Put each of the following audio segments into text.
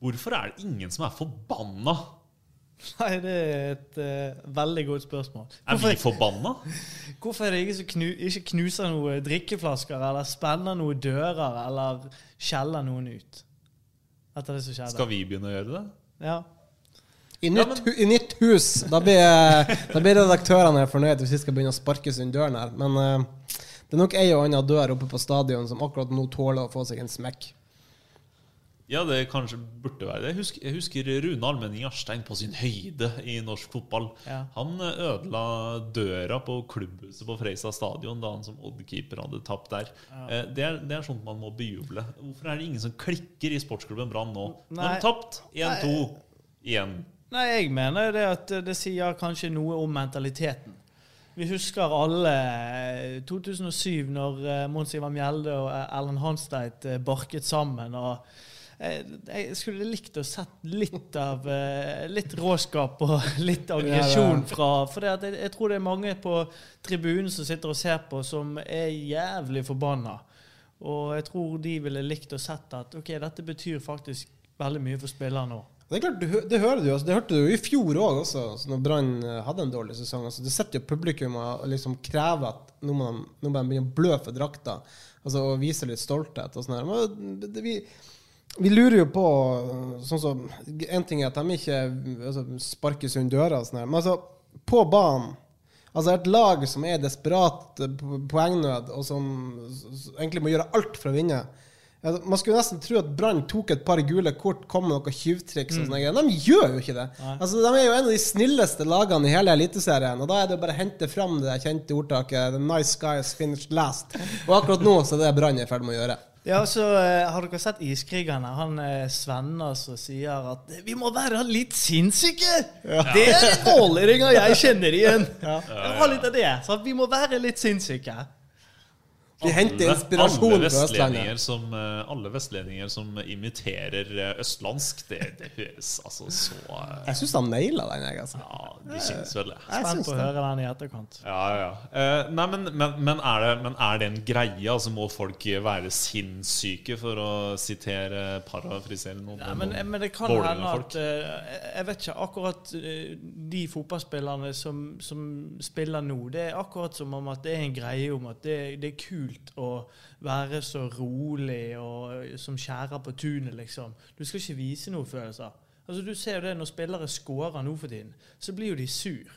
Hvorfor er det ingen som er forbanna? Nei, det er et uh, veldig godt spørsmål. Er vi forbanna? hvorfor er det ingen som knu, ikke knuser noen drikkeflasker, eller spenner noen dører, eller skjeller noen ut? Etter det som skjedde. Skal vi begynne å gjøre det? Ja. I nytt, hu- I nytt hus. Da blir, da blir redaktørene fornøyd hvis vi skal begynne å sparke seg døren her. Men uh, det er nok ei og anna dør oppe på stadion som akkurat nå tåler å få seg en smekk. Ja, det kanskje burde være det. Jeg husker, jeg husker Rune Almenning Jarstein på sin høyde i norsk fotball. Ja. Han eh, ødela døra på klubbhuset på Freisa stadion da han som Odd-keeper hadde tapt der. Ja. Det, er, det er sånt man må bejuble. Hvorfor er det ingen som klikker i sportsklubben Brann nå? Nå har de tapt 1-2 igjen. Nei, jeg mener det at det sier kanskje noe om mentaliteten. Vi husker alle eh, 2007, når eh, Mons Ivar Mjelde og eh, Erlend Hansteit eh, barket sammen. og eh, jeg skulle likt å sett litt av eh, litt råskap og litt aggresjon fra For det at jeg, jeg tror det er mange på tribunen som sitter og ser på, som er jævlig forbanna. Og jeg tror de ville likt å sett at ok, dette betyr faktisk veldig mye for spillerne nå. Det er klart, du, det hører du. Altså, det hørte du jo i fjor òg, også, altså, når Brann eh, hadde en dårlig sesong. Altså, det sitter jo publikum og liksom krever at nå må de, nå må de begynne å blø for drakta. Altså, og vise litt stolthet og sånn her. Men det- det- Vi, vi lurer jo på sånn som En ting er at de ikke altså, sparkes under døra, og sånn her, men altså, på banen Altså Et lag som er desperat poengnød, og som egentlig må gjøre alt for å vinne. Man skulle nesten tro at Brann tok et par gule kort, kom med noen tjuvtriks. greier. De gjør jo ikke det. Altså, De er jo en av de snilleste lagene i hele Eliteserien. Og da er det bare å hente fram det kjente ordtaket 'The nice guys finished last'. Og akkurat nå så er det Brann i ferd med å gjøre. Ja, så uh, Har dere sett Iskrigerne? Han eh, Svenna som sier at 'vi må være litt sinnssyke'. Det er måleringer jeg kjenner igjen. Ja. Ha litt av det. Så vi må være litt sinnssyke. De henter inspirasjon alle vestlendinger Østlandet. som, eh, alle vestlendinger som imiterer eh, østlandsk, det, det høres altså så eh, Jeg syns han naila den, jeg, altså. Ja, de syns vel det. Jeg Spent på å høre den i etterkant. Ja, ja. Uh, nei, men, men, men, er det, men er det en greie? Altså Må folk være sinnssyke, for å sitere parafrisere noen, men, noen men det kan hende at uh, Jeg vet ikke akkurat uh, de fotballspillerne som, som spiller nå. Det er akkurat som om at det er en greie om at det, det er kult å være så rolig og eh, som skjærer på tunet, liksom. Du skal ikke vise noen følelser. Altså Du ser jo det når spillere scorer nå for tiden, så blir jo de sur.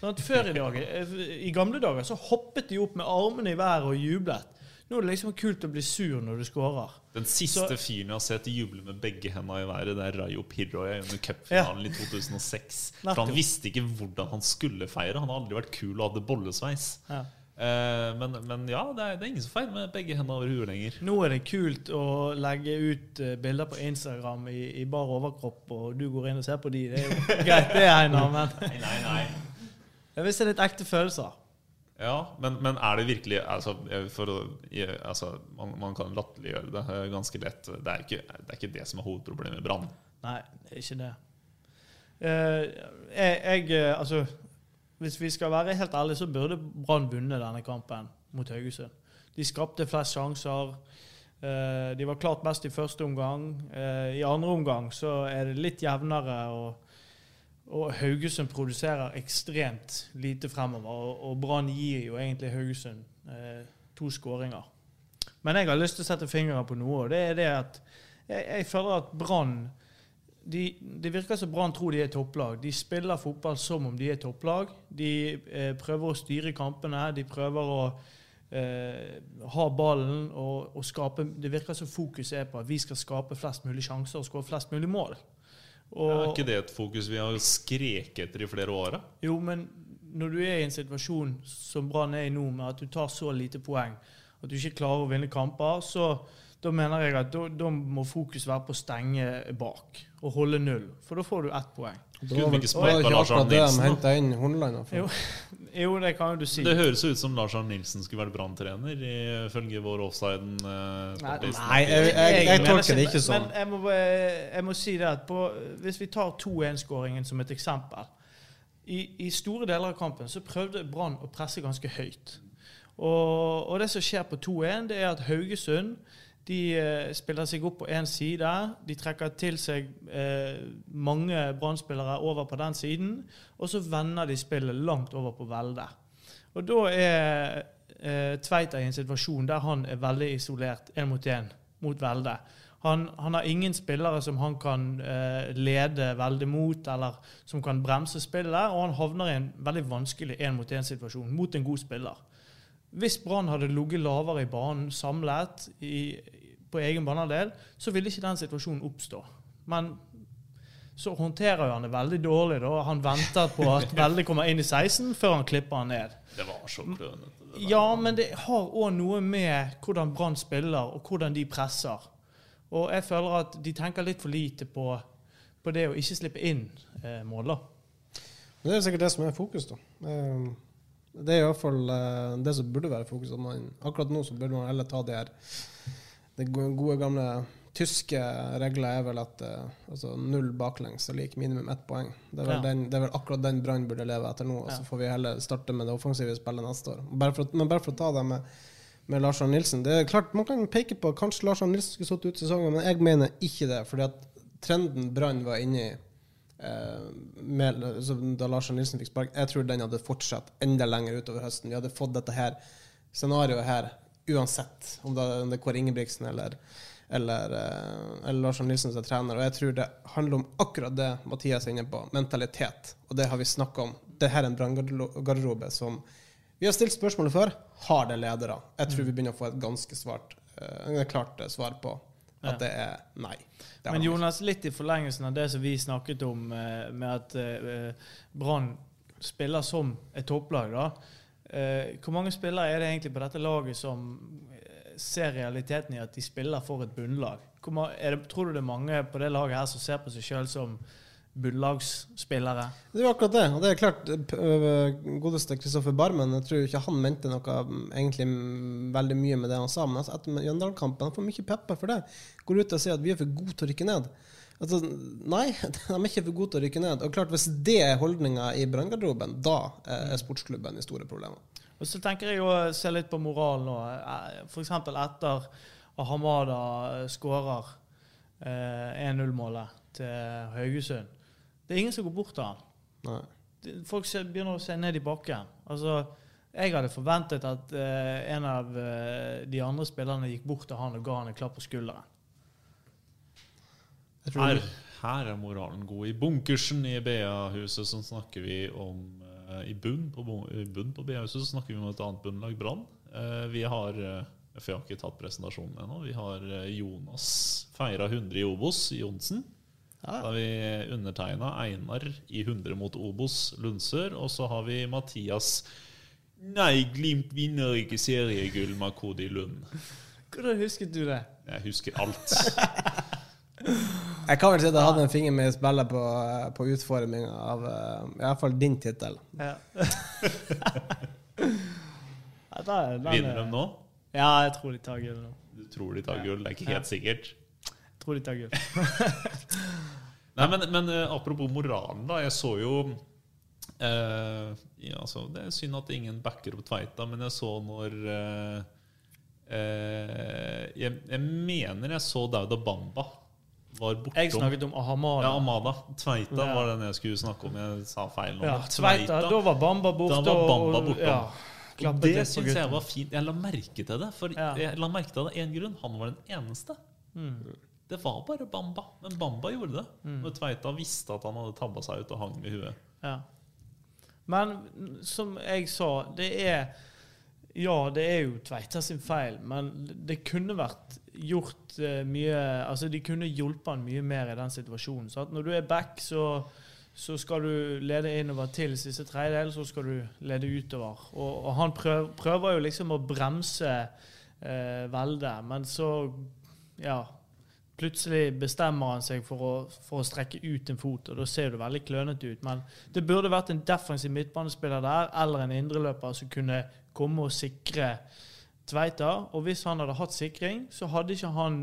Sånn at før i dag, eh, I gamle dager så hoppet de opp med armene i været og jublet. Nå er det liksom kult å bli sur når du scorer. Den siste Så- fyren jeg har sett juble med begge hendene i været, det er Rayo Pirroy under cupfinalen i 2006. For han visste ikke hvordan han skulle feire. Han har aldri vært kul og hadde bollesveis. Ja. Eh, men, men ja, det er, det er ingen som feirer med begge hendene over huet lenger. Nå er det kult å legge ut eh, bilder på Instagram i, i bar overkropp, og du går inn og ser på de. Det er jo greit, det, Einar, men Nei, nei, nei. jeg vil se litt ekte følelser. Ja, men, men er det virkelig altså, for altså, man, man kan latterliggjøre det ganske lett. Det er, ikke, det er ikke det som er hovedproblemet med Brann. Nei, det er ikke det. Uh, jeg, jeg Altså, hvis vi skal være helt ærlige, så burde Brann vunnet denne kampen mot Haugesund. De skapte flest sjanser. Eh, de var klart best i første omgang. Eh, I andre omgang så er det litt jevnere. og og Haugesund produserer ekstremt lite fremover, og, Brann gir jo egentlig Haugesund eh, to skåringer. Men jeg har lyst til å sette fingeren på noe, og det er det at jeg, jeg føler at Brann de, Det virker som Brann tror de er topplag. De spiller fotball som om de er topplag. De eh, prøver å styre kampene. De prøver å eh, ha ballen og, og skape Det virker som fokuset er på at vi skal skape flest mulig sjanser og skåre flest mulig mål. Og, er ikke det et fokus vi har skreket etter i flere år? jo, men når du er i en situasjon som Brann er i nå, med at du tar så lite poeng, at du ikke klarer å vinne kamper, så da mener jeg at da, da må fokus være på å stenge bak og holde null. For da får du ett poeng. Det var vel ikke akkurat det de henta inn Horneland for. Jo, jo, det kan jo du si. Det høres ut som Lars Arne Nilsen skulle vært branntrener, ifølge vår offsiden. Eh, Nei. Nei, jeg, jeg, jeg, tolker det ikke sånn. Men jeg må, jeg må si det at på, hvis vi tar 2-1-skåringen som et eksempel i, I store deler av kampen så prøvde Brann å presse ganske høyt. Og, og det som skjer på 2-1, det er at Haugesund de eh, spiller seg opp på én side. De trekker til seg eh, mange Brann-spillere over på den siden. Og så vender de spillet langt over på Velde. Og da er eh, Tveita i en situasjon der han er veldig isolert én mot én mot Velde. Han, han har ingen spillere som han kan eh, lede veldig mot, eller som kan bremse spillet, og han havner i en veldig vanskelig én-mot-én-situasjon mot en god spiller. Hvis Brann hadde ligget lavere i banen samlet i, på egen banehalvdel, så ville ikke den situasjonen oppstå. Men så håndterer han det veldig dårlig. da. Han venter på at Velde kommer inn i 16 før han klipper han ned. Det var så klønete. Ja, men det har òg noe med hvordan Brann spiller, og hvordan de presser. Og jeg føler at de tenker litt for lite på, på det å ikke slippe inn eh, mål. da. Det er sikkert det som er fokus, da. Eh, Det er i hvert fall eh, det som burde være fokus. Man, akkurat nå så burde man heller ta de her Det gode, gamle tyske regler er vel at eh, altså null baklengs er lik minimum ett poeng. Det er vel, Ja. den, det er vel akkurat den Brann burde leve etter nå. Og så får vi heller starte med det offensive spillet neste år. Bare for, men bare for å ta det med, med Lars Arne Nilsen. Det er klart, Man kan peke på at kanskje Lars Arne Nilsen skulle stått ut sesongen, men jeg mener ikke det. fordi at trenden Brann var inne i eh, med, altså, da Lars Arne Nilsen fikk spark, jeg tror den hadde fortsatt enda lenger utover høsten. Vi hadde fått dette her scenarioet her uansett, om det, om det er Kåre Ingebrigtsen eller, eller, eh, eller Lars Arne Nilsen som er trener. Og jeg tror det handler om akkurat det Mathias er inne på, mentalitet. Og det har vi snakka om. Dette er en branngarderobe som vi har stilt spørsmålet før. Har det ledere? Jeg tror vi begynner å få et ganske svart, eh, klart eh, svar på at det er nei. Det Men. Jonas, litt i forlengelsen av det som vi snakket om med at Brann spiller som et topplag, da. Eh, hvor mange spillere er det egentlig på dette laget som eh, ser realiteten i at de spiller for et bunnlag? Det, tror du det er mange på det laget her som ser på seg sjøl som bunnlagsspillere? Det er jo akkurat det. Og det er klart, øh, godeste Kristoffer Barmen, jeg tror ikke han mente noe mm, egentlig mm, veldig mye med det han sa, men altså, etter Mjøndalen-kampen Han får mye pepper for det. Går ut og sier at vi er for gode til å rykke ned. Altså, nei, de er ikke for gode til å rykke ned. Og klart, Hvis det er holdninga i branngarderoben, da eh, er sportsklubben i store problemer. Og så tenker jeg å se litt på moralen nå. F.eks. etter Hamada skårer eh, 1-0-målet til Haugesund. Det er ingen som går bort til han. Nei. Folk begynner å se ned i bakken. Altså, jeg hadde forventet at eh, en av eh, de andre spillerne gikk bort til han og ga han en klapp på skulderen. Her, her er moralen god. I bunkersen i BA-huset så snakker vi om eh, I bunn på, bu- bunn på BA-huset så snakker vi om et annet bunnlag, Brann. Eh, vi har eh, For jeg har ikke tatt presentasjonen ennå. Vi har Jonas feira 100 i Obos, Johnsen. Da har vi undertegna Einar i 100 mot Obos, Lundsør. Og så har vi Mathias Nei, Glimt vinner ikke seriegull, med Kodi Lund. Hvordan husket du det? Jeg husker alt. Jeg kan vel si at jeg hadde en finger med i spillet på, eh, på utforminga av uh, i hvert fall din tittel. Ja. Er- Vinner er- de nå? Ja, jeg tror de tar gull nå. Du tror de tar gull, det er ikke helt sikkert. Jeg tror de tar gull. Nei, men, men eh, apropos moralen, da. Jeg så jo eh, ja, altså, Det er synd at ingen backer opp Tveita, men jeg så når eh, eh, jeg, jeg mener jeg så Dauda Bamba var bortom Jeg snakket om Ahamada. Ja, Amada. Tveita Ja. var den jeg skulle snakke om. Jeg sa feil nå. Ja, Tveita, da var Bamba borte. Da var Bamba borte. Ja, Og det syns jeg var fint. Jeg la merke til det. For Ja. jeg la merke til det én grunn. Han var den eneste. Mm. Det var bare Bamba. Men Bamba gjorde det. Når Tveita visste at han hadde tabba seg ut og hang med huet. Ja. Men som jeg sa, det er Ja, det er jo Tveita sin feil, men det kunne vært gjort eh, mye Altså, de kunne hjulpet han mye mer i den situasjonen. Så at når du er back, så, så skal du lede innover til siste tredjedel, så skal du lede utover. Og, og han prøv, prøver jo liksom å bremse eh, veldet, men så ja, Plutselig bestemmer han seg for å, for å strekke ut en fot, og da ser det veldig klønete ut. Men det burde vært en defensiv midtbanespiller der, eller en indreløper som kunne komme og sikre Tveita. Og hvis han hadde hatt sikring, så hadde ikke han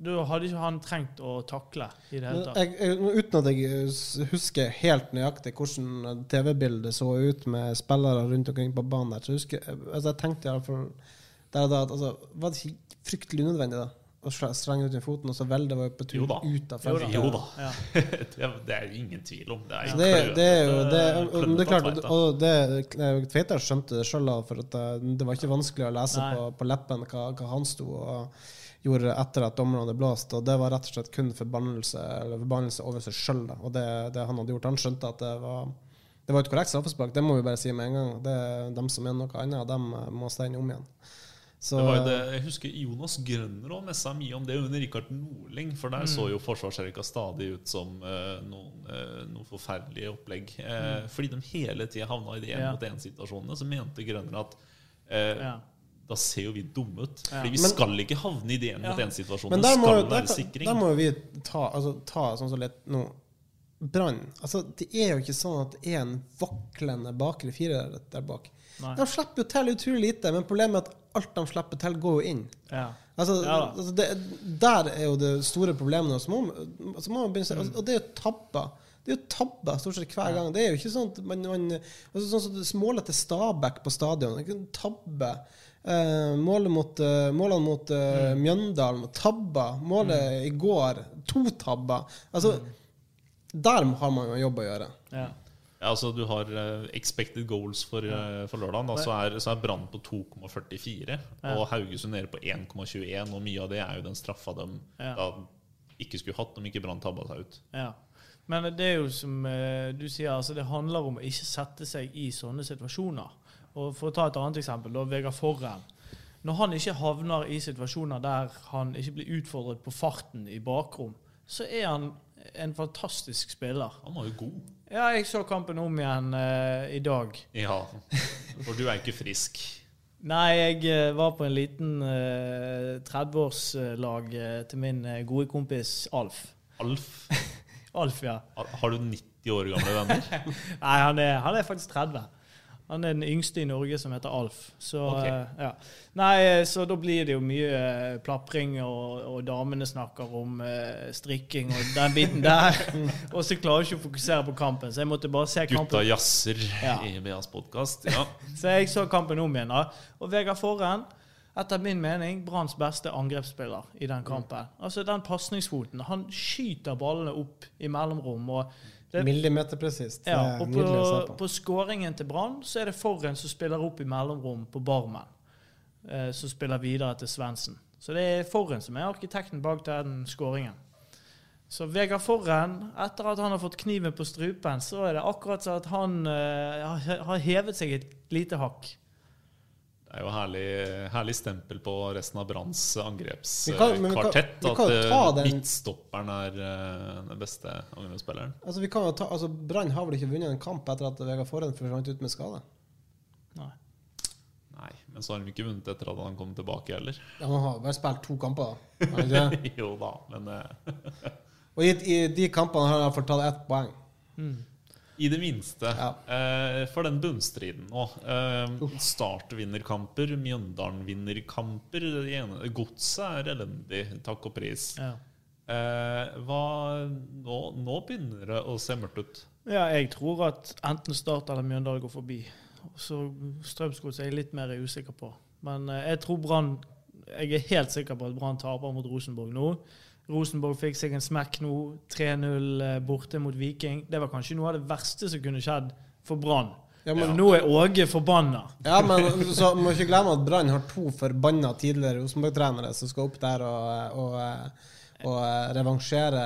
da hadde ikke han trengt å takle i det hele tatt. Jeg, jeg, uten at jeg husker helt nøyaktig hvordan TV-bildet så ut med spillere rundt omkring på banen der, så husker jeg, altså jeg tenkte i alle fall der og da at altså, var det ikke fryktelig unødvendig da å sle- strenge ut med foten, og så velge var jo på tur ut av Jo feltet. Jo da. Ja. det, det er ingen tvil om. Det er, det, det er jo det, klønete- og det er klart, og det, Tveita skjønte det sjøl, for at det, det var ikke vanskelig å lese på, på leppen hva, hva han sto og gjorde etter at dommeren hadde blåst. Og det var rett og slett kun forbannelse, eller forbannelse over seg sjøl. Og det, det han hadde gjort. Han skjønte at det var det var et korrekt straffespark, det må vi bare si med en gang. Det, dem som mener noe annet, dem må steine om igjen. Så, Det var jo det, jeg husker Jonas Grønner også messa mye om det under Rikard Norling. For der så jo forsvarsrekka stadig ut som uh, noen, uh, noe forferdelige opplegg. Eh, Fordi de hele tida havna i de Ja. én-mot-én-situasjonene. Så mente Grønner at Ja. da ser jo vi dumme ut. Ja. Fordi vi Men- skal ikke havne i de men én-mot-én-situasjonene. der Det må, skal der, være der, Da må jo vi ta, altså, ta sånn som litt nå Brann. Altså, det er jo ikke sånn at det er en vaklende bakre firer der bak. Nei. De slipper jo til utrolig lite, men problemet er at alt de slipper til, går jo inn. Ja. Altså, Ja altså det, der er jo det store problemet. Så må, så må man begynne, Mm. altså, og det er jo tabber. Det er jo tabber stort sett hver gang. Det er jo ikke sånn at man, man altså, Sånn som målet til Stabæk på stadion. Tabbe. Eh, målet mot, eh, målene mot eh, Mm. Mjøndalen. Tabber. Målet i går. To tabber. Altså, der har man jo en jobb å gjøre. Ja. Ja, altså Du har eh, expected goals for, uh, for lørdagen. Da, så er, så er Brann på 2,44 og Haugesund nede på 1,21. Og mye av det er jo den straffa de Ja. da ikke skulle hatt om ikke Brann tabba seg ut. Ja. Men det er jo som eh, du sier, altså det handler om å ikke sette seg i sånne situasjoner. Og For å ta et annet eksempel, da, Vegard Forren. Når han ikke havner i situasjoner der han ikke blir utfordret på farten i bakrom, så er han en fantastisk spiller. Han var jo god. Ja, jeg så kampen om igjen uh, i dag. Ja, For du er ikke frisk. Nei, jeg eh, var på en liten uh, 30-årslag uh, til min eh, gode kompis Alf. Alf, Alf, ja. har du 90 år gamle venner? Nei, han er, han er faktisk 30. Han er den yngste i Norge som heter Alf. Så, Ok. eh, ja. Nei, eh, så da blir det jo mye eh, plapring, og, og damene snakker om uh, strikking og den biten der. og så klarer jeg ikke å fokusere på kampen, så jeg måtte bare se Gutta kampen. jazzer Ja. i BAs podkast. Ja. Så jeg så kampen om igjen. da. Og Vegard Forren, etter min mening, Branns beste angrepsspiller i den kampen. Altså Den pasningsfoten. Han skyter ballene opp i mellomrom. og det, Millimeterpresist. Ja, og på, på. på skåringen til Brann så er det Forren som spiller opp i mellomrom på Barmen. Eh, som spiller videre til Svendsen. Så det er Forren som er arkitekten bak den skåringen. Så Vegard Forren, etter at han har fått kniven på strupen, så er det akkurat sånn at han eh, har- har hevet seg et lite hakk. Det er jo herlig, herlig stempel på resten av Branns angrepskvartett. At eh, den- midtstopperen er eh, den beste angrepsspilleren. Altså, vi kan jo ta, altså, Brann har vel ikke vunnet en kamp etter at Vegard Forhen forsvant ut med skade? Nei. Nei, men så har de ikke vunnet etter at han kom tilbake heller. Ja, Han har bare spilt to kamper. da. Ikke jo da, men eh, Og i, i de kampene har han iallfall tatt ett poeng. I det minste. Ja. Eh, for den bunnstriden nå. Eh, Start vinner kamper, Mjøndalen vinner kamper. Godset er elendig, takk og pris. Ja. Eh, hva, nå, nå begynner det å se mørkt ut. ja, jeg tror at enten Start eller Mjøndalen går forbi. Så Strømsgodset er jeg litt mer usikker på. Men eh, jeg tror Brann Jeg er helt sikker på at Brann taper mot Rosenborg nå. Rosenborg fikk seg en smekk nå. 3-0 eh, borte mot Viking. Det var kanskje noe av det verste som kunne skjedd for Brann. Ja, men, Nå er Åge forbanna. ja, men så må ikke glemme at Brann har to forbanna tidligere Rosenborg-trenere som skal opp der og, og, og revansjere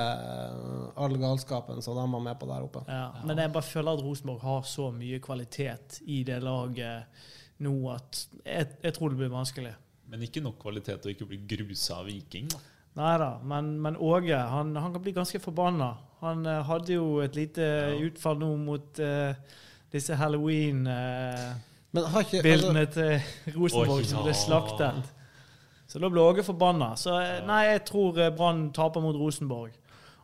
all galskapen som de var med på der oppe. Ja, Men jeg bare føler at Rosenborg har så mye kvalitet i det laget nå at jeg, jeg tror det blir vanskelig. Men ikke nok kvalitet til å ikke bli grusa av Viking. Da. Nei da, men, men Åge han, han kan bli ganske forbanna. Han uh, hadde jo et lite utfall nå mot uh, disse halloween-bildene Men altså, til Rosenborg Å, som ble slaktet. Så da ble Åge forbanna. Så eh, nei, jeg tror eh, Brann taper mot Rosenborg.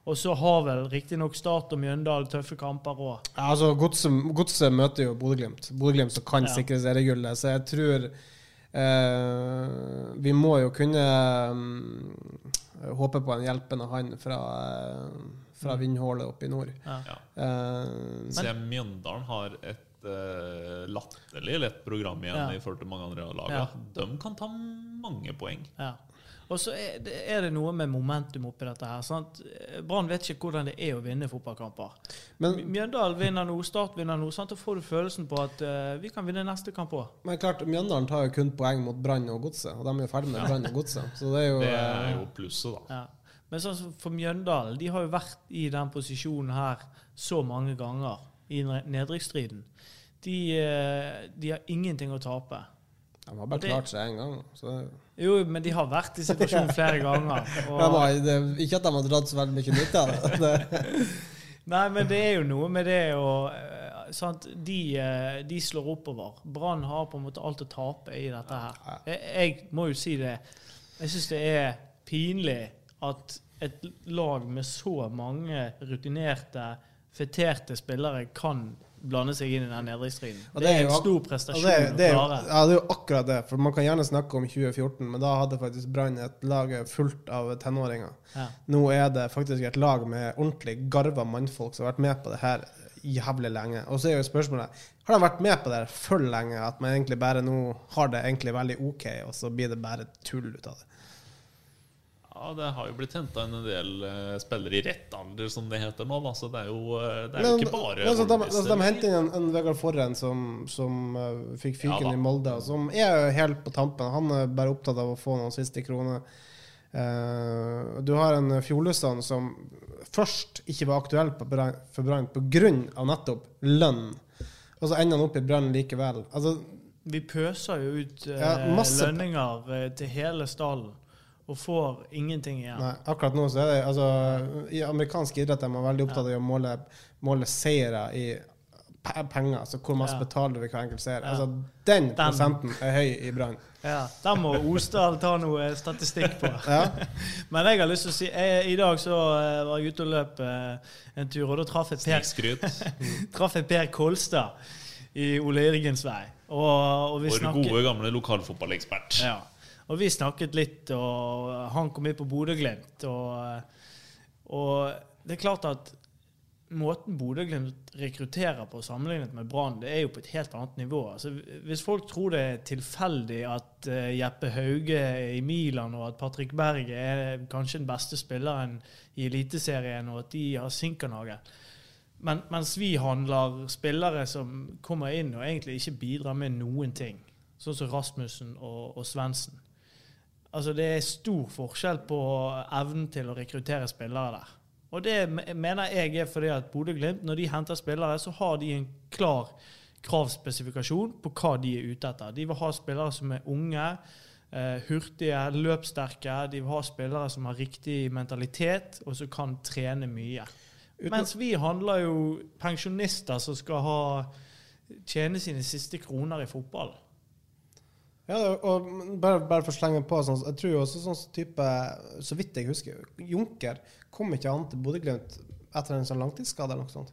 Og så har vel riktignok Start og Mjøndalen tøffe kamper òg. Ja, altså, Godset møter jo Bodø-Glimt. Bodø-Glimt som kan Ja. sikre seriegullet. Så jeg tror eh, Vi må jo kunne mm, håpe på en hjelpende hånd fra, eh, fra vindhullet oppe i nord. Ja. Ja. Eh, Så Mjøndalen har et eh, latterlig lett program igjen Ja. i forhold til mange andre lag. Ja. De kan ta mange poeng. Ja. Og så er det, er det noe med momentum oppi dette her. sant? Brann vet ikke hvordan det er å vinne fotballkamper. men, Mjøndalen vinner nå, Start vinner nå. sant? Da får du følelsen på at uh, vi kan vinne neste kamp òg. men klart, Mjøndalen tar jo kun poeng mot Brann og Godset, og de er jo ferdig med Brann og Godset. Så det er jo, Det er eh, jo plusset, da. Ja. Men sånn for Mjøndalen, de har jo vært i den posisjonen her så mange ganger i ne- nedrykksstriden. De, eh, de har ingenting å tape. De har bare klart seg én gang. Så, Jo, men de har vært i situasjonen flere ganger. det, ikke at de har dratt så veldig mye nytte av det. det. nei, men det er jo noe med det å eh, sant? De, eh, de slår oppover. Brann har på en måte alt å tape i dette her. Jeg, jeg må jo si det. Jeg syns det er pinlig at et lag med så mange rutinerte, feterte spillere kan blande seg inn i den nedrykksstriden. Det, Det er en stor prestasjon det, det, å klare. ja, det er jo akkurat det. For man kan gjerne snakke om 2014, men da hadde faktisk Brann et lag fullt av tenåringer. Ja. Nå er det faktisk et lag med ordentlig garva mannfolk som har vært med på det her jævlig lenge. Og så er jo spørsmålet har de vært med på det her for lenge at man egentlig bare nå har det egentlig veldig OK, og så blir det bare tull ut av det. Ja, Det har jo blitt henta inn en del uh, spillere i rett alder, som det heter nå. Da. Så det er jo, eh, det er jo ikke bare altså, de, altså, de henter inn en, en Vegard Forren som, som uh, fikk fyken Ja i Molde, som er jo helt på tampen. Han er bare opptatt av å få noen siste kroner. Uh, du har en Fjolussand som først ikke var aktuell for Brann pga. nettopp lønn, og så ender han opp i Brann likevel. Altså, Vi pøser jo ut Ja, lønninger til hele stallen og får ingenting igjen. Nei, akkurat nå så er det altså, I amerikansk idrett er man veldig opptatt av å måle, måle seire i penger. Altså hvor masse Ja. betaler du ved hver enkelt seier. Ja. Altså, den Den- prosenten er høy i Brann. Ja, Den må Osdal ta noe statistikk på. Ja. Men jeg har lyst til å si jeg, I dag så eh, var jeg ute og løp eh, en tur, og da traff jeg Per, traff jeg per Kolstad i Ole Jørgens vei. Og, og vi Vår snakker, gode, gamle lokalfotballekspert. ja. Og vi snakket litt, og han kom inn på Bodø-Glimt. Og, og det er klart at måten Bodø-Glimt rekrutterer på sammenlignet med Brann, det er jo på et helt annet nivå. Altså, hvis folk tror det er tilfeldig at eh, Jeppe Hauge i Milan, og at Patrick Berg er kanskje den beste spilleren i Eliteserien, og at de har Sinkernagel Men, Mens vi handler spillere som kommer inn og egentlig ikke bidrar med noen ting, sånn som Rasmussen og, og Svendsen. Altså, det er stor forskjell på evnen til å rekruttere spillere der. Og det mener jeg er fordi at Bodø-Glimt, når de henter spillere, så har de en klar kravspesifikasjon på hva de er ute etter. De vil ha spillere som er unge, eh, hurtige, løpssterke. De vil ha spillere som har riktig mentalitet, og som kan trene mye. Mens vi handler jo pensjonister som skal ha tjene sine siste kroner i fotball. Ja, og bare, bare for å slenge på sånn, Jeg tror jo også sånn type Så vidt jeg husker, Junker kom ikke an til Bodø-Glimt etter en sånn langtidsskade eller noe sånt.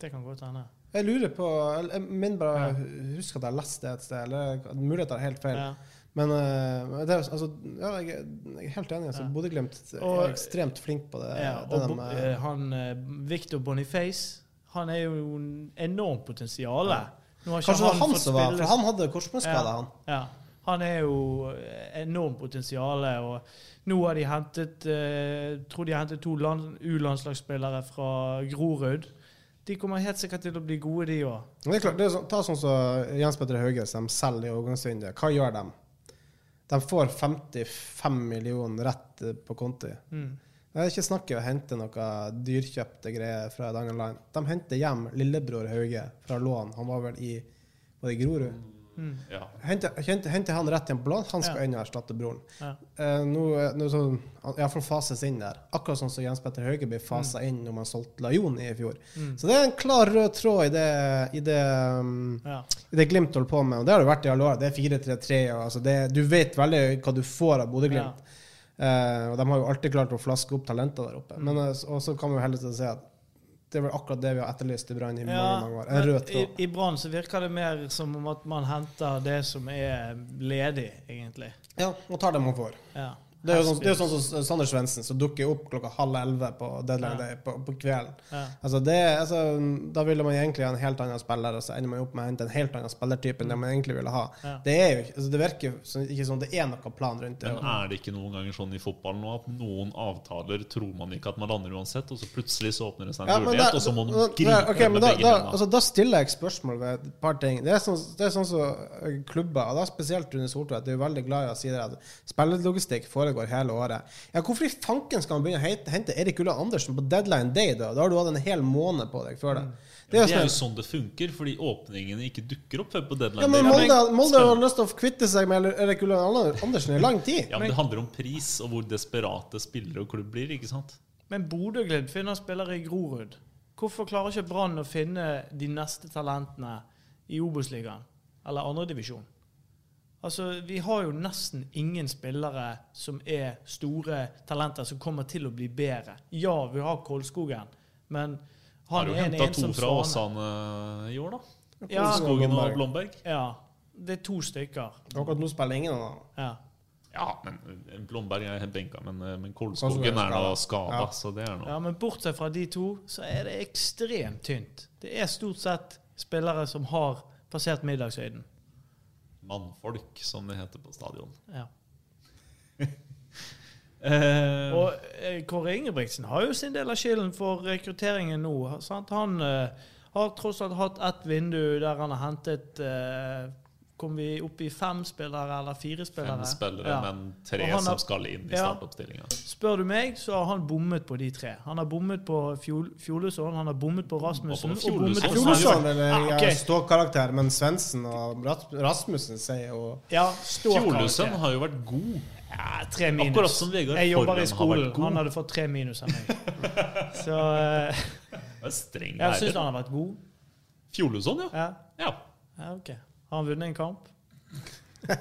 Det kan godt hende. Jeg lurer på Jeg jeg mener bare ja. husker at jeg har lest det et sted, eller mulig at jeg helt feil. Ja. Men uh, det er, altså, ja, jeg, er- jeg er helt enig. Altså, Ja. Bodø-Glimt er ekstremt flink på det. Ja, det og de, eh, han eh, Victor Boniface, han er jo en enormt potensial. Ikke Kanskje det var han som var For han hadde korsbåndskade, han. Ja. Han er jo eh, enormt potensial. Og nå har de hentet eh, tror de har hentet to land- U-landslagsspillere fra Grorud. De kommer helt sikkert til å bli gode, de òg. Det er klart, det er sånn, Ta sånn som Jens Petter Hauge, som selger i overgangsvinduet. Hva gjør de? De får 55 millioner rett på konti. Mm. Det er ikke snakk om å hente noe dyrkjøpte greier fra et annet land. De henter hjem lillebror Hauge fra lån. Han var vel i var det i Grorud? Ja. Henter, henter, henter han rett hjem på lån, han skal Ja. inn og erstatte broren. Ja. Eh, nå, nå så, fases inn der. Akkurat sånn som Jens Petter Hauge ble fasa Mm. inn når man solgte Lajon i fjor. Så det er en klar rød tråd i det, i det, um, Ja. i det Glimt holder på med. Og det har det vært i alle år. Det er 4-3-3. Altså det, du vet veldig hva du får av Bodø-Glimt. Eh, og de har jo alltid klart å flaske opp talenter der oppe. Men eh, så kan vi jo heller si at det er vel akkurat det vi har etterlyst i Brann i mange, Ja, mange år. En rød I, tråd. i Brann så virker det mer som om at man henter det som er ledig, egentlig. Ja, og tar det man får. Ja. Det er jo sånn, det er sånn som Sander Svendsen, som dukker opp klokka halv elleve på deadline Ja. day på, på kvelden. Ja. Altså det, altså, da ville man egentlig ha en helt annen spiller, og så ender man opp med å hente en helt annen spillertype enn det man egentlig ville ha. Ja. Det, er jo, altså det virker jo som- ikke som det er noen plan rundt det. Men er det ikke noen ganger sånn i fotballen nå at noen avtaler tror man ikke at man lander uansett, og så plutselig så åpner det seg en Ja, mulighet, da- og så må man gripe ok, men med da, begge da, hendene? altså, da stiller jeg spørsmål ved et par ting. Det er sånn, det er sånn som eh, klubber, og da spesielt Rune Soltvedt, er jo veldig glad i å si det at spillelogistikk foregår hele året. Ja, Hvorfor i fanken skal man begynne å hente- Erik Ulla Andersen på deadline day? Da Da har du hatt en hel måned på deg før det. Det er Det er jo sånn, sånn det funker, fordi åpningene ikke dukker opp før på ja, deadline. men day. Molde, Molde har lyst til å kvitte seg med Erik Ulla Andersen i lang tid. Ja, men Det handler om pris og hvor desperate spillere og klubb blir. ikke sant? Men Bodø-Glimt finner spillere i Grorud. Hvorfor klarer ikke Brann å finne de neste talentene i Obos-ligaen eller andredivisjon? Altså, vi har jo nesten ingen spillere som er store talenter som kommer til å bli bedre. Ja, vi har Kolskogen, men Har han er en henta to fra. Åsane i år, da. Ja, Skogen og Blomberg. ja, det er to stykker. Akkurat nå spiller ingen av dem. Ja. Ja, men Blomberg er benka, men, men Kolskogen Kolskogen er da skada, Ja. så det er noe. ja, men bortsett fra de to, så er det ekstremt tynt. Det er stort sett spillere som har passert middagshøyden. Mannfolk, som det heter på stadion. Ja. Eh, Og eh, Kåre Ingebrigtsen har jo sin del av skylden for rekrutteringen nå. Sant? Han eh, har tross alt hatt ett vindu der han har hentet eh, Kom vi opp i fem spillere eller fire spillere? fem spillere, Ja. men tre har- som skal inn i Ja. startoppstillinga. Spør du meg, så har han bommet på de tre. Han har bommet på Fjol Fjolesson, han har bommet på Rasmussen Og på og bommet på Fjolesson. Fjolesson eller Ja, okay. ja, ståkarakter, men Svendsen og Rasmussen sier jo Ja, Fjolesson har jo vært god. Ja, tre minus. Akkurat som Vegard Jeg jobber i skolen. vært god. Han hadde fått tre minus av meg. Så eh, streng jeg syns han har vært god. Fjolesson, ja. Ja, ja. ja ok. Har han vunnet en kamp?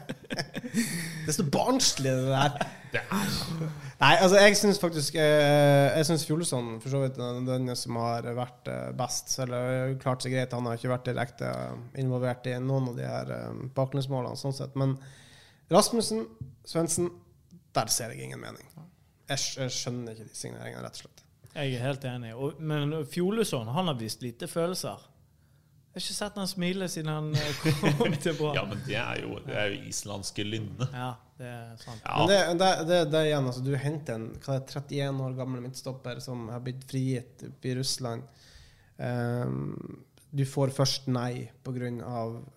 Det er så barnslig, det der. Nei, altså, jeg syns faktisk eh, Jeg syns Fjolesson for så vidt er den som har vært eh, best. Eller klart seg greit, han har ikke vært direkte involvert i noen av de her eh, baklengsmålene, sånn sett. Men Rasmussen, Svendsen, der ser jeg ingen mening. Jeg, jeg skjønner ikke de signeringene, rett og slett. Jeg er helt enig. Og, men Fjolesson han har vist lite følelser. Jeg har ikke sett han smile siden han eh, kom til Brann. ja, men det er jo, det er jo islandske lynne. Ja, det er sant. Ja. Men det, det, det, det igjen, altså, du henter en hva er det, 31 år gammel midtstopper som har blitt frigitt oppe i Russland. Um, du får først nei pga.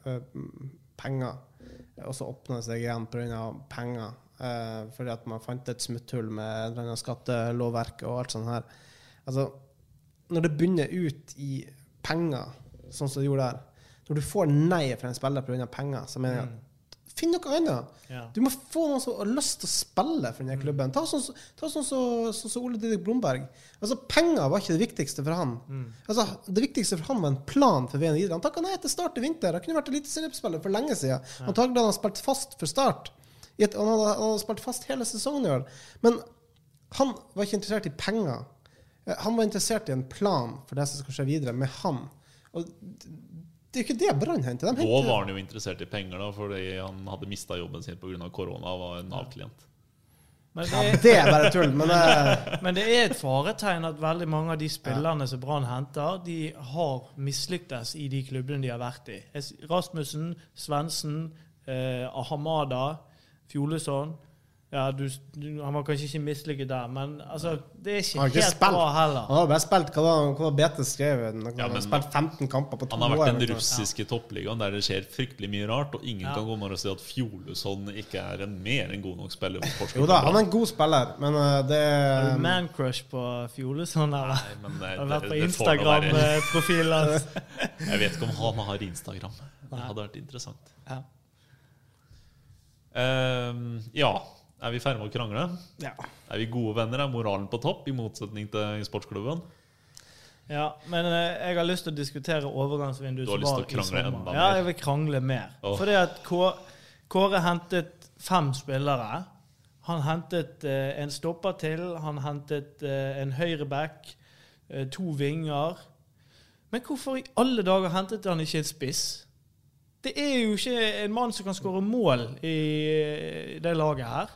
Uh, penger, og så åpner det seg igjen pga. penger. Uh, fordi at man fant et smutthull med et eller annet skattelovverk og alt sånt her. Altså, når det begynner ut i penger, sånn som du gjorde der Når du får nei fra en spiller pga. penger, så mener jeg at Finn noe annet! Ja. Du må få noen som har lyst til å spille for denne klubben. Ta sånn som ta sånn så, sånn som Ole Didrik Blomberg. Altså, Penger var ikke det viktigste for han. Altså, Det viktigste for han var en plan for veien videre. Han takka nei til start i vinter. Han kunne vært eliteseriespiller for lenge siden. Antagelig hadde han spilt fast for start. I et, han, hadde, han hadde spilt fast hele sesongen i år. Men han var ikke interessert i penger. Eh, Han var interessert i en plan for det som skal skje videre med han. Og det er jo ikke det Brann henter. De Nå var han jo interessert i penger, da, fordi han hadde mista jobben sin pga. korona og var en Nav-klient. Men det, er, det er bare tull. Men det, men det er et faretegn at veldig mange av de spillerne som Brann henter, de har mislyktes i de klubbene de har vært i. Rasmussen, Svendsen, eh, Ahamada, Fjolesson. Ja, du, du, han var kanskje ikke mislykket der, men altså, det er ikke ikke helt spilt. bra Han har bare spilt hva var, hva var Bete skrev? Han Ja, har men- spilt 15 kamper på to år. Han har år. vært den russiske ja. toppligaen der det skjer fryktelig mye rart, og ingen Ja. kan komme og si at Fjoluson ikke er en mer enn god nok spiller. Jo da, han er en god spiller, men uh, det Har er du man-crush på Fjoluson? eller? Nei, men det, Har du vært på Instagram-profilen hans? Jeg vet ikke om han har Instagram. Det hadde vært interessant. Ja. Um, ja, er vi ferdige med å krangle? Ja. Er vi gode venner? Er moralen på topp, i motsetning til i sportsklubben? ja, men eh, jeg har lyst til å diskutere overgangsvinduet som var i sommer. Ja, jeg vil krangle mer. Oh. Fordi at Kåre hentet fem spillere. Han hentet eh, en stopper til, han hentet eh, en høyreback, to vinger. Men hvorfor i alle dager hentet han ikke en spiss? Det er jo ikke en mann som kan skåre mål i det laget her.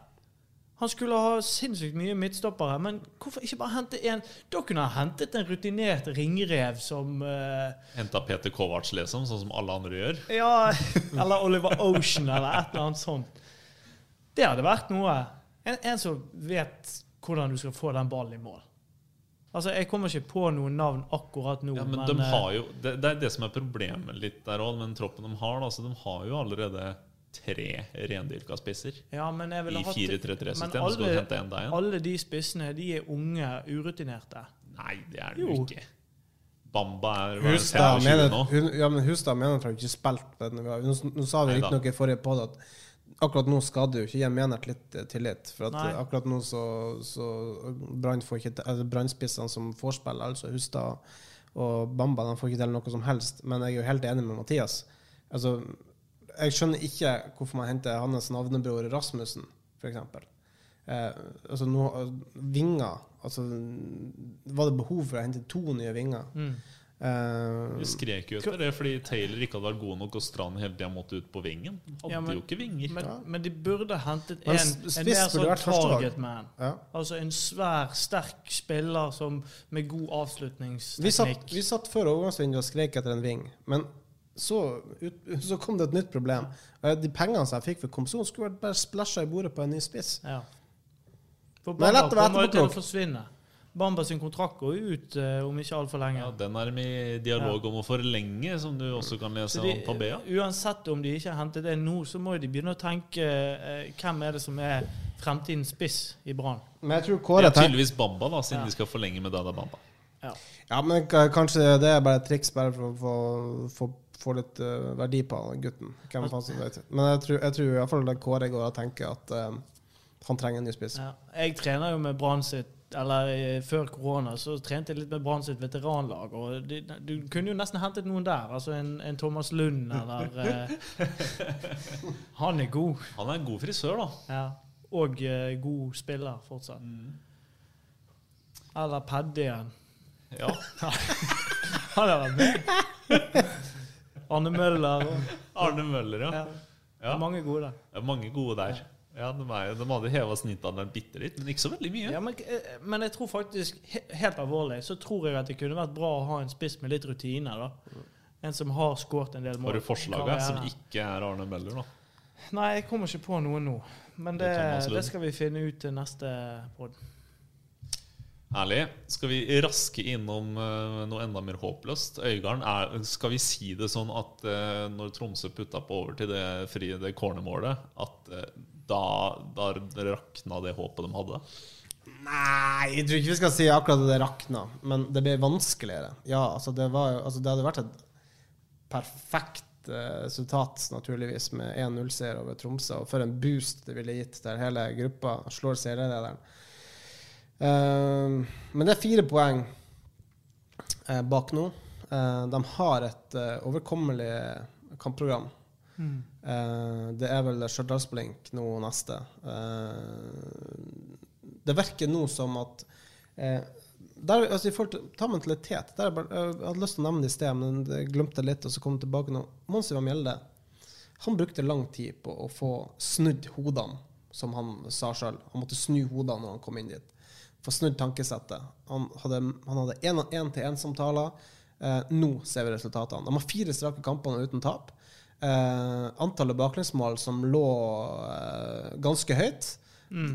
Han skulle ha sinnssykt mye midtstoppere, men hvorfor ikke bare hente en Da kunne han hentet en rutinert ringrev som uh, Henta Peter Kovac, liksom, sånn som alle andre gjør. Ja, eller Oliver Ocean, eller et eller annet sånt. Det hadde vært noe. En, en som vet hvordan du skal få den ballen i mål. Altså, Jeg kommer ikke på noen navn akkurat nå, Ja, men, men, de eh, har jo, det, det er det som er problemet litt der òg, med den troppen de har. Altså, de har jo allerede tre rendyrka spisser. ja, men jeg ville I 4-3-3-systemet men så skal du alle- hente en der igjen. Alle de spissene de er unge, urutinerte. Nei, det er jo ikke. Bamba er Hustad mener, nå. ja, men Hustad mener at han ikke spilt på den. Nå, nå sa vi ikke riktignok i forrige podd at akkurat nå skal det jo ikke gi Menert litt eh, tillit. For at Nei. akkurat nå så, så Brann får ikke til- altså Brannspissene som får spille, altså Hustad og Bamba, de får ikke til noe som helst. Men jeg er jo helt enig med Mathias. Altså, jeg skjønner ikke hvorfor man henter hans navnebror Rasmussen, f.eks. Eh, altså, no, vinger altså, Var det behov for å hente to nye vinger? Mm. Uh, Vi skrek jo etter det fordi Taylor ikke hadde vært god nok, og Strand hele tida måtte ut på vingen. Hadde Ja, men- jo ikke vinger. Men, men de burde hentet en, en mer sånn target man. ja. Altså en svær, sterk spiller som, med god Vi satt, avslutningsteknikk. vi satt før overgangsvinduet og skrek etter en ving, men så, ut, så kom det et nytt problem. De pengene som jeg fikk for Komson, skulle vært bare splæsja i bordet på en ny spiss. Ja. For Men Bamba lett å være kommer jo til å forsvinne. Bamba sin kontrakt går ut uh, om ikke altfor lenge. Ja, Den er de i dialog om å forlenge, som du også kan lese de, om på BA. uansett om de ikke har hentet det nå, så må de begynne å tenke uh, hvem er det som er fremtidens spiss i Brann. Men jeg tror Det er tenker tydeligvis Bamba, da, siden Ja. de skal forlenge med Dada Bamba. Ja. Ja, men kanskje det er bare et triks bare for å få, få, litt uh, verdi på han gutten. Hvem faen som vet. Men jeg tror, jeg tror i hvert fall det Kåre går og tenker at uh, han trenger en ny spiss. Ja. Jeg trener jo med Brann sitt eller eh, Før korona så trente jeg litt med Brann sitt veteranlag. og de, Du kunne jo nesten hentet noen der. altså En, en Thomas Lund eller uh, Han er god. Han er en god frisør, da. Ja. Og uh, god spiller fortsatt. Mm. Eller Paddy igjen. Ja. Han har vært med. Arne Møller. Og, Arne Møller, ja. ja. ja. Mange gode der. Det er mange gode der. Ja, De, er, de hadde heva snittalderen bitte litt, men ikke så veldig mye. Ja, men, eh, men jeg tror faktisk, helt alvorlig, så tror jeg at det kunne vært bra å ha en spiss med litt rutine. da. En som har skåret en del mål. Har du forslaget som ikke er Arne Møller, da? Nei, jeg kommer ikke på noe nå. Men det, Det er det skal vi finne ut til neste pod. Ærlig. Skal vi raske innom eh, noe enda mer håpløst? Øygarden, er, skal vi si det sånn at eh, når Tromsø putta på over til det frie det cornermålet, at eh, da, da rakna det håpet de hadde? Nei, jeg tror ikke vi skal si akkurat at det rakna, men det ble vanskeligere. Ja, altså det, var, altså det hadde vært et perfekt resultat, naturligvis, med 1-0-seier over Tromsø. Og for en boost det ville gitt der hele gruppa slår serielederen. Eh, men det er fire poeng eh, bak nå. Eh, de har et eh, overkommelig kampprogram. Eh, det er vel Stjørdalsblink nå neste. Eh, det virker nå som at eh, der, altså i forhold til, Ta mentalitet. Der er jeg hadde lyst til å nevne det i sted, men jeg glemte det litt. og så kom jeg tilbake nå. Mons Ivar Mjelde han brukte lang tid på å få snudd hodene, som han sa sjøl. Han måtte snu hodene når han kom inn dit. Få snudd tankesettet. Han hadde, han hadde én-til-én-samtaler. Eh, nå ser vi resultatene. De har fire strake kamper uten tap. Eh, antallet baklengsmål som lå eh, ganske høyt.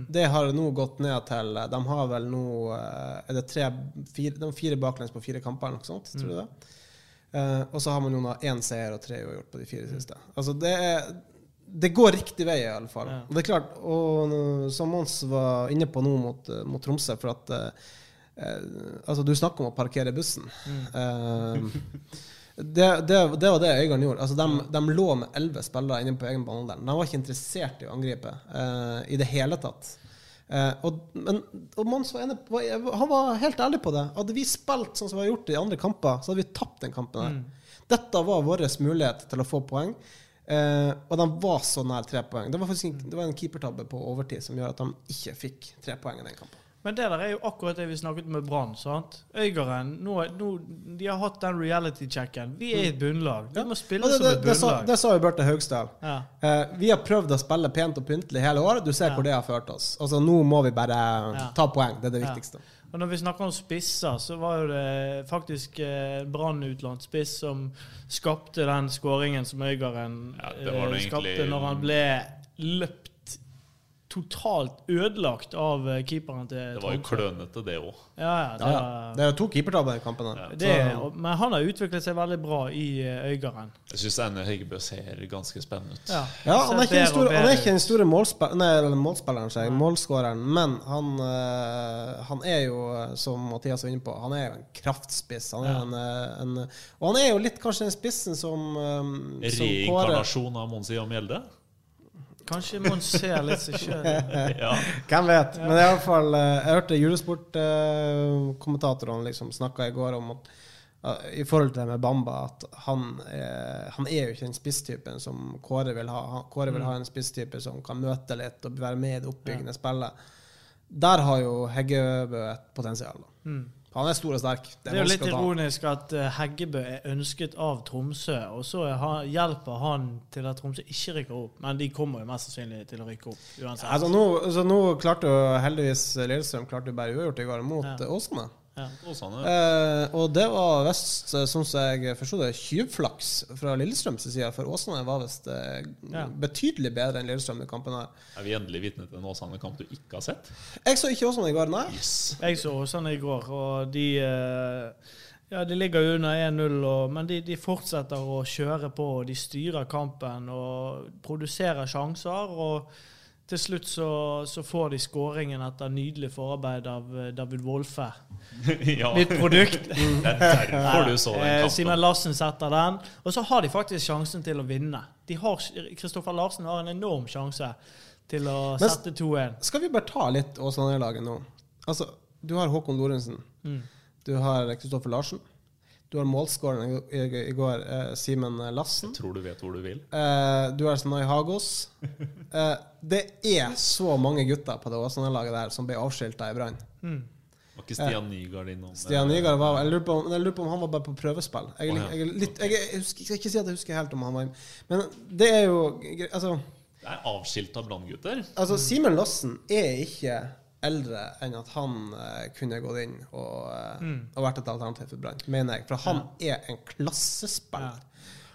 Det har nå gått ned til De har vel nå eh, Er det tre, fire, de fire baklengs på fire kamper, eller noe sånt? Tror du det? Eh, og så har man jo nå én seier og tre uavgjort på de fire siste. Altså det er det går riktig vei, i alle fall. Ja. Og det er klart, og som Mons var inne på nå mot, mot Tromsø, for at eh, Altså, du snakker om å parkere bussen. Eh, det, det, det var det Øygarden gjorde. Altså, de, de lå med elleve spillere inne på egen banehalvdel. De var ikke interessert i å angripe eh, i det hele tatt. Eh, og, men, og Mons var enig på, han var helt ærlig på det. Hadde vi spilt sånn som vi har gjort i andre kamper, så hadde vi tapt den kampen. her. Dette var vår mulighet til å få poeng. Eh, og de var så nær tre poeng. Det var faktisk en, det var en keepertabbe på overtid som gjør at de ikke fikk tre poeng i den kampen. Men det der er jo akkurat det vi snakket med Brann. sant? Øygarden, nå, nå, de har hatt den reality-checken. Vi er et bunnlag. Vi må spille det, som det, et det, sa, bunnlag. det sa jo Bjarte Haugstad. Ja. Eh, vi har prøvd å spille pent og pyntelig hele året. Du ser Ja. hvor det har ført oss. Altså, nå må vi bare Ja. ta poeng. Det er det Ja. viktigste. Og når vi snakker om spisser, så var det faktisk eh, Brann-utlånt-spiss som skapte den skåringen som Øygarden Ja, eh, skapte når han ble løpt totalt ødelagt av eh, keeperen til Det var jo Tromsø. klønete, det òg. Ja, ja, det, Ja, ja. Det er to keepertabber i den kampen. Ja. det, men han har utviklet seg veldig bra i eh, Øygarden. Jeg syns Einar Heggebø ser ganske spennende ut. Ja, Ja, han er ikke den store, han er ikke den store målspilleren, nei, målspilleren, seg, målskåreren, men han, eh, han er jo, som Mathias var inne på, han er jo en kraftspiss. Han er Ja. en, en, og han er jo litt kanskje den spissen som, som Reinkarnasjon av Monsi og Mjelde. Kanskje man ser litt seg sjøl. Ja. Hvem vet? Men i alle fall, eh, jeg hørte julesportkommentatorene liksom snakka i går om at eh, i forhold til det med Bamba, at han, er- han er jo ikke den spisstypen som Kåre vil ha. Kåre vil ha en spisstype som kan møte litt og være med i det oppbyggende spillet. Der har jo Heggebø et potensial. Da. Mm. Han er stor og sterk. Det er jo litt ironisk at eh, Heggebø er ønsket av Tromsø, og så er han, hjelper han til at Tromsø ikke rykker opp. Men de kommer jo mest sannsynlig til å rykke opp uansett. Altså, nå, så nå klarte jo heldigvis Lillestrøm klarte bare uavgjort i går mot Ja. eh, Åsane. Ja. Eh, og det var visst, eh, sånn som jeg forsto det, tjuvflaks fra Lillestrøms side, for Åsane var visst eh, Ja. betydelig bedre enn Lillestrøm i kampen her. Er vi endelig vitne til en Åsane-kamp du ikke har sett? Jeg så ikke Åsane i går, nei. Yes. Jeg så Åsane i går, og de eh, ja, de ligger jo under 1-0, men de, de fortsetter å kjøre på. og De styrer kampen og produserer sjanser. og til slutt så, så får de skåringen etter nydelig forarbeid av eh, David Wolfe. ja. Mitt produkt. Det er derfor du så den Eh, kampen. Simen Larsen setter den. Og så har de faktisk sjansen til å vinne. De har, Kristoffer Larsen har en enorm sjanse til å Men- sette 2-1. Skal vi bare ta litt Åsane-laget nå? Altså, du har Håkon Lorentzen. Mm. Du har Kristoffer Larsen. Du har målskåreren i, i, i går, eh, Simen Lassen. Jeg tror du vet hvor du vil. Eh, du har Snai Hagos. Eh, det er så mange gutter på det Åsane-laget der som ble avskilta i Brann. Var ikke Stian Nygaard innom? eh, Stian Nygaard var Jeg lurer på, om- jeg lurer på om han var bare på prøvespill. Jeg, oh, ja. jeg, litt, jeg, jeg, husker, jeg skal ikke si at jeg husker helt om han var Men det er jo Altså, Det er avskilta branngutter. altså Simen Lassen er ikke eldre enn at han eh, kunne gått inn og, mm. og vært et alternativ for Brann, mener jeg. For han er en klassespiller.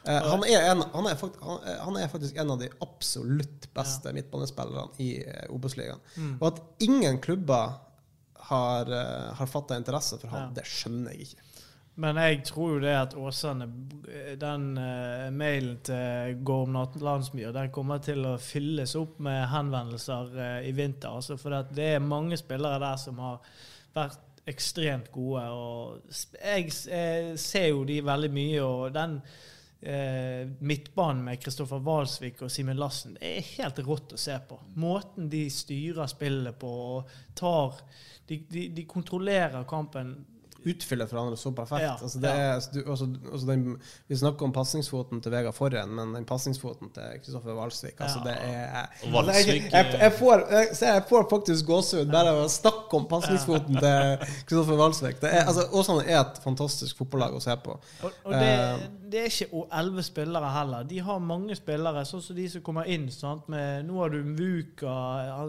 Eh, han, er en, han, er faktisk, han, er- han er faktisk en av de absolutt beste midtbanespillerne i uh, Obos-ligaen. Og at ingen klubber har, har fatta interesse for han, Ja. det skjønner jeg ikke. Men jeg tror jo det at Åsane Den uh, mailen til Gorm Landsmyr den kommer til å fylles opp med henvendelser uh, i vinter. Altså, for det er mange spillere der som har vært ekstremt gode. Og Jeg, jeg eh, ser jo de veldig mye, og den eh, midtbanen med Kristoffer Walsvik og Simen Lassen det er helt rått å se på. Måten de styrer spillet på og tar De, de, de kontrollerer kampen utfyller hverandre så perfekt. Ja, altså, det ja. er, altså, du, altså, altså, den, vi snakker om pasningsfoten til Vegard Forren, men den pasningsfoten til Kristoffer Valsvik altså, Ja. det er, jeg, jeg, jeg, får, jeg, får faktisk gåsehud bare av å snakke om pasningsfoten til Kristoffer Valsvik. Det er, altså, Åsane er et fantastisk fotballag å se på. Og, og det, Eh, det er ikke elleve spillere heller. De har mange spillere, sånn som de som kommer inn. Sant? Med, nå har du Mvuka,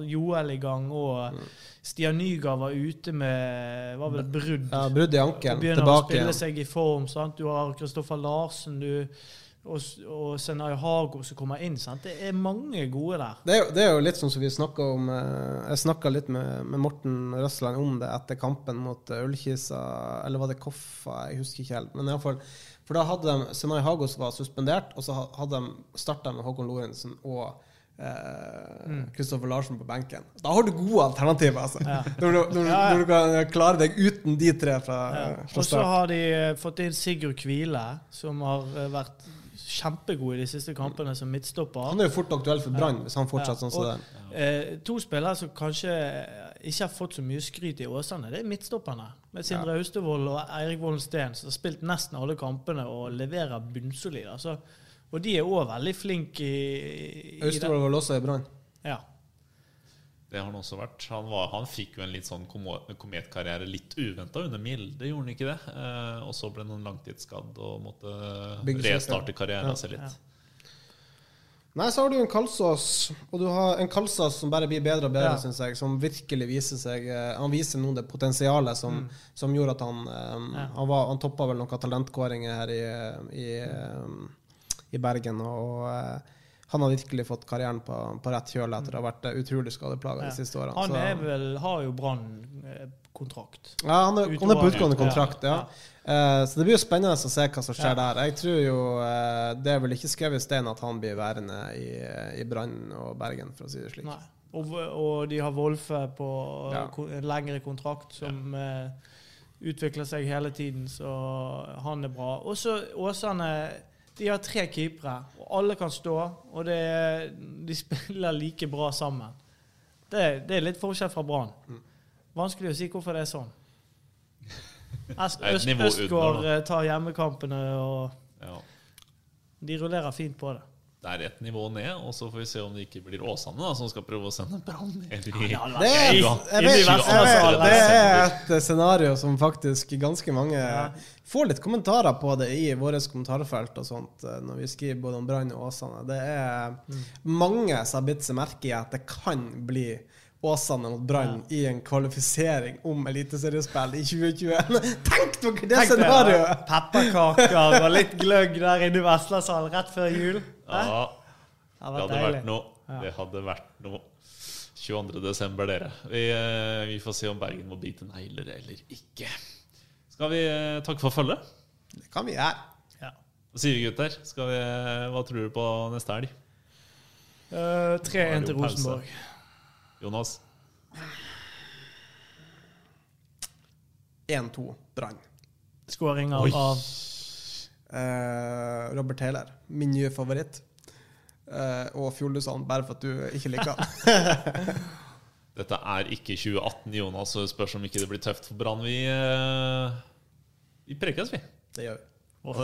Joel i gang, og Stian Nygaard var ute med var vel brudd. Ja, Brudd i ankelen. Tilbake. begynner å spille seg i form. Sant? Du har Kristoffer Larsen. Du, og, og Senai Hago som kommer inn. Sant? Det er mange gode der. Det er, jo, det er jo litt sånn som vi snakka om eh, Jeg snakka litt med, med Morten Røsland om det etter kampen mot eh, Ullkisa, eller var det Koffa? Jeg husker ikke helt. Men iallfall for da hadde de Senai Hagos var suspendert, og så hadde de starta med Håkon Lorentzen og Kristoffer Larsen på benken. Da har du gode alternativer, altså. Når, du, når, Ja, ja. når du kan klare deg uten de tre fra, fra Og så har de eh, fått inn Sigurd Kvile, som har eh, vært kjempegod i de siste kampene som midtstopper. Han er jo fort aktuell for Brann hvis han fortsetter sånn som det. eh, to spillere som kanskje ikke har fått så mye skryt i Åsane, det er midtstopperne. Med Sindre Austevoll og Eirik Vollen Steen, som har spilt nesten alle kampene og leverer bunnsolid. Altså, og de er òg veldig flinke i, i. Austevoll var også i Brann. Ja. Det har han også vært. Han, var, han fikk jo en litt sånn kometkarriere litt uventa under Milde, gjorde han ikke det? Eh, og så ble han langtidsskadd og måtte restarte karrieren Ja. sin litt. Nei, så har du en Kalsås, og du har en Kalsås som bare blir bedre og bedre, Ja. synes jeg. Som virkelig viser seg eh, Han viser nå det potensialet som, som gjorde at han Mm. Ja. Han, var- han toppa vel noen talentkåringer her i, i, eh, i Bergen. Og Uh, han har virkelig fått karrieren på, på rett kjøl etter å ha vært eh, utrolig skadeplaga de siste årene. Han er vel, har jo Brann-kontrakt. ja, han er, han er på utgående ja, kontrakt, ja. Uh, så det blir jo spennende å se hva som skjer der. Jeg tror jo uh, Det er vel ikke skrevet i stein at han blir værende i, i Brann og Bergen, for å si det slik. Nei. Og, og de har Wolfe på Ja. en lengre kontrakt som uh, utvikler seg hele tiden, så han er bra. Også Åsane De har tre keepere, og alle kan stå, og det, de spiller like bra sammen. Det, det er litt forskjell fra Brann. Mm. Vanskelig å si hvorfor det er sånn. Øst, Østgård eh, tar hjemmekampene, og de rullerer fint på det. Det er ett nivå ned, og så får vi se om det ikke blir Åsane da, som skal prøve å sende Brann ned i Det er, jeg vet, jeg vet, det er et eh, scenario som faktisk ganske mange får litt kommentarer på det i våre kommentarfelt og sånt, eh, når vi skriver både om Brann og Åsane. Det er mange som har bitt seg merke i at det kan bli Åsane mot Brann i en kvalifisering om eliteseriespill i 2021. Tenk dere det scenarioet! Pepperkaker og litt gløgg der inne i Veslasalen rett før jul. Hæ? Ja, Det det hadde vært hadde deilig. vært noe. Det hadde vært noe. 22. desember, dere. Vi, eh, vi får se om Bergen må bite negler eller ikke. Skal vi eh, takke for følget? Det kan vi gjøre. Ja. Hva sier vi, gutter? Skal vi, hva tror du på neste helg? Uh, 3-1 til. Rosenborg. Jonas? 1-2 Brann. Skåring av, Oi. Eh, Robert Taylor, min nye favoritt. Eh, og Fjordlusand, bare for at du ikke liker han. Dette er ikke 2018, Jonas, så det spørs om ikke det blir tøft for Brann. Vi, eh, vi prekes, vi. Det gjør vi. Og,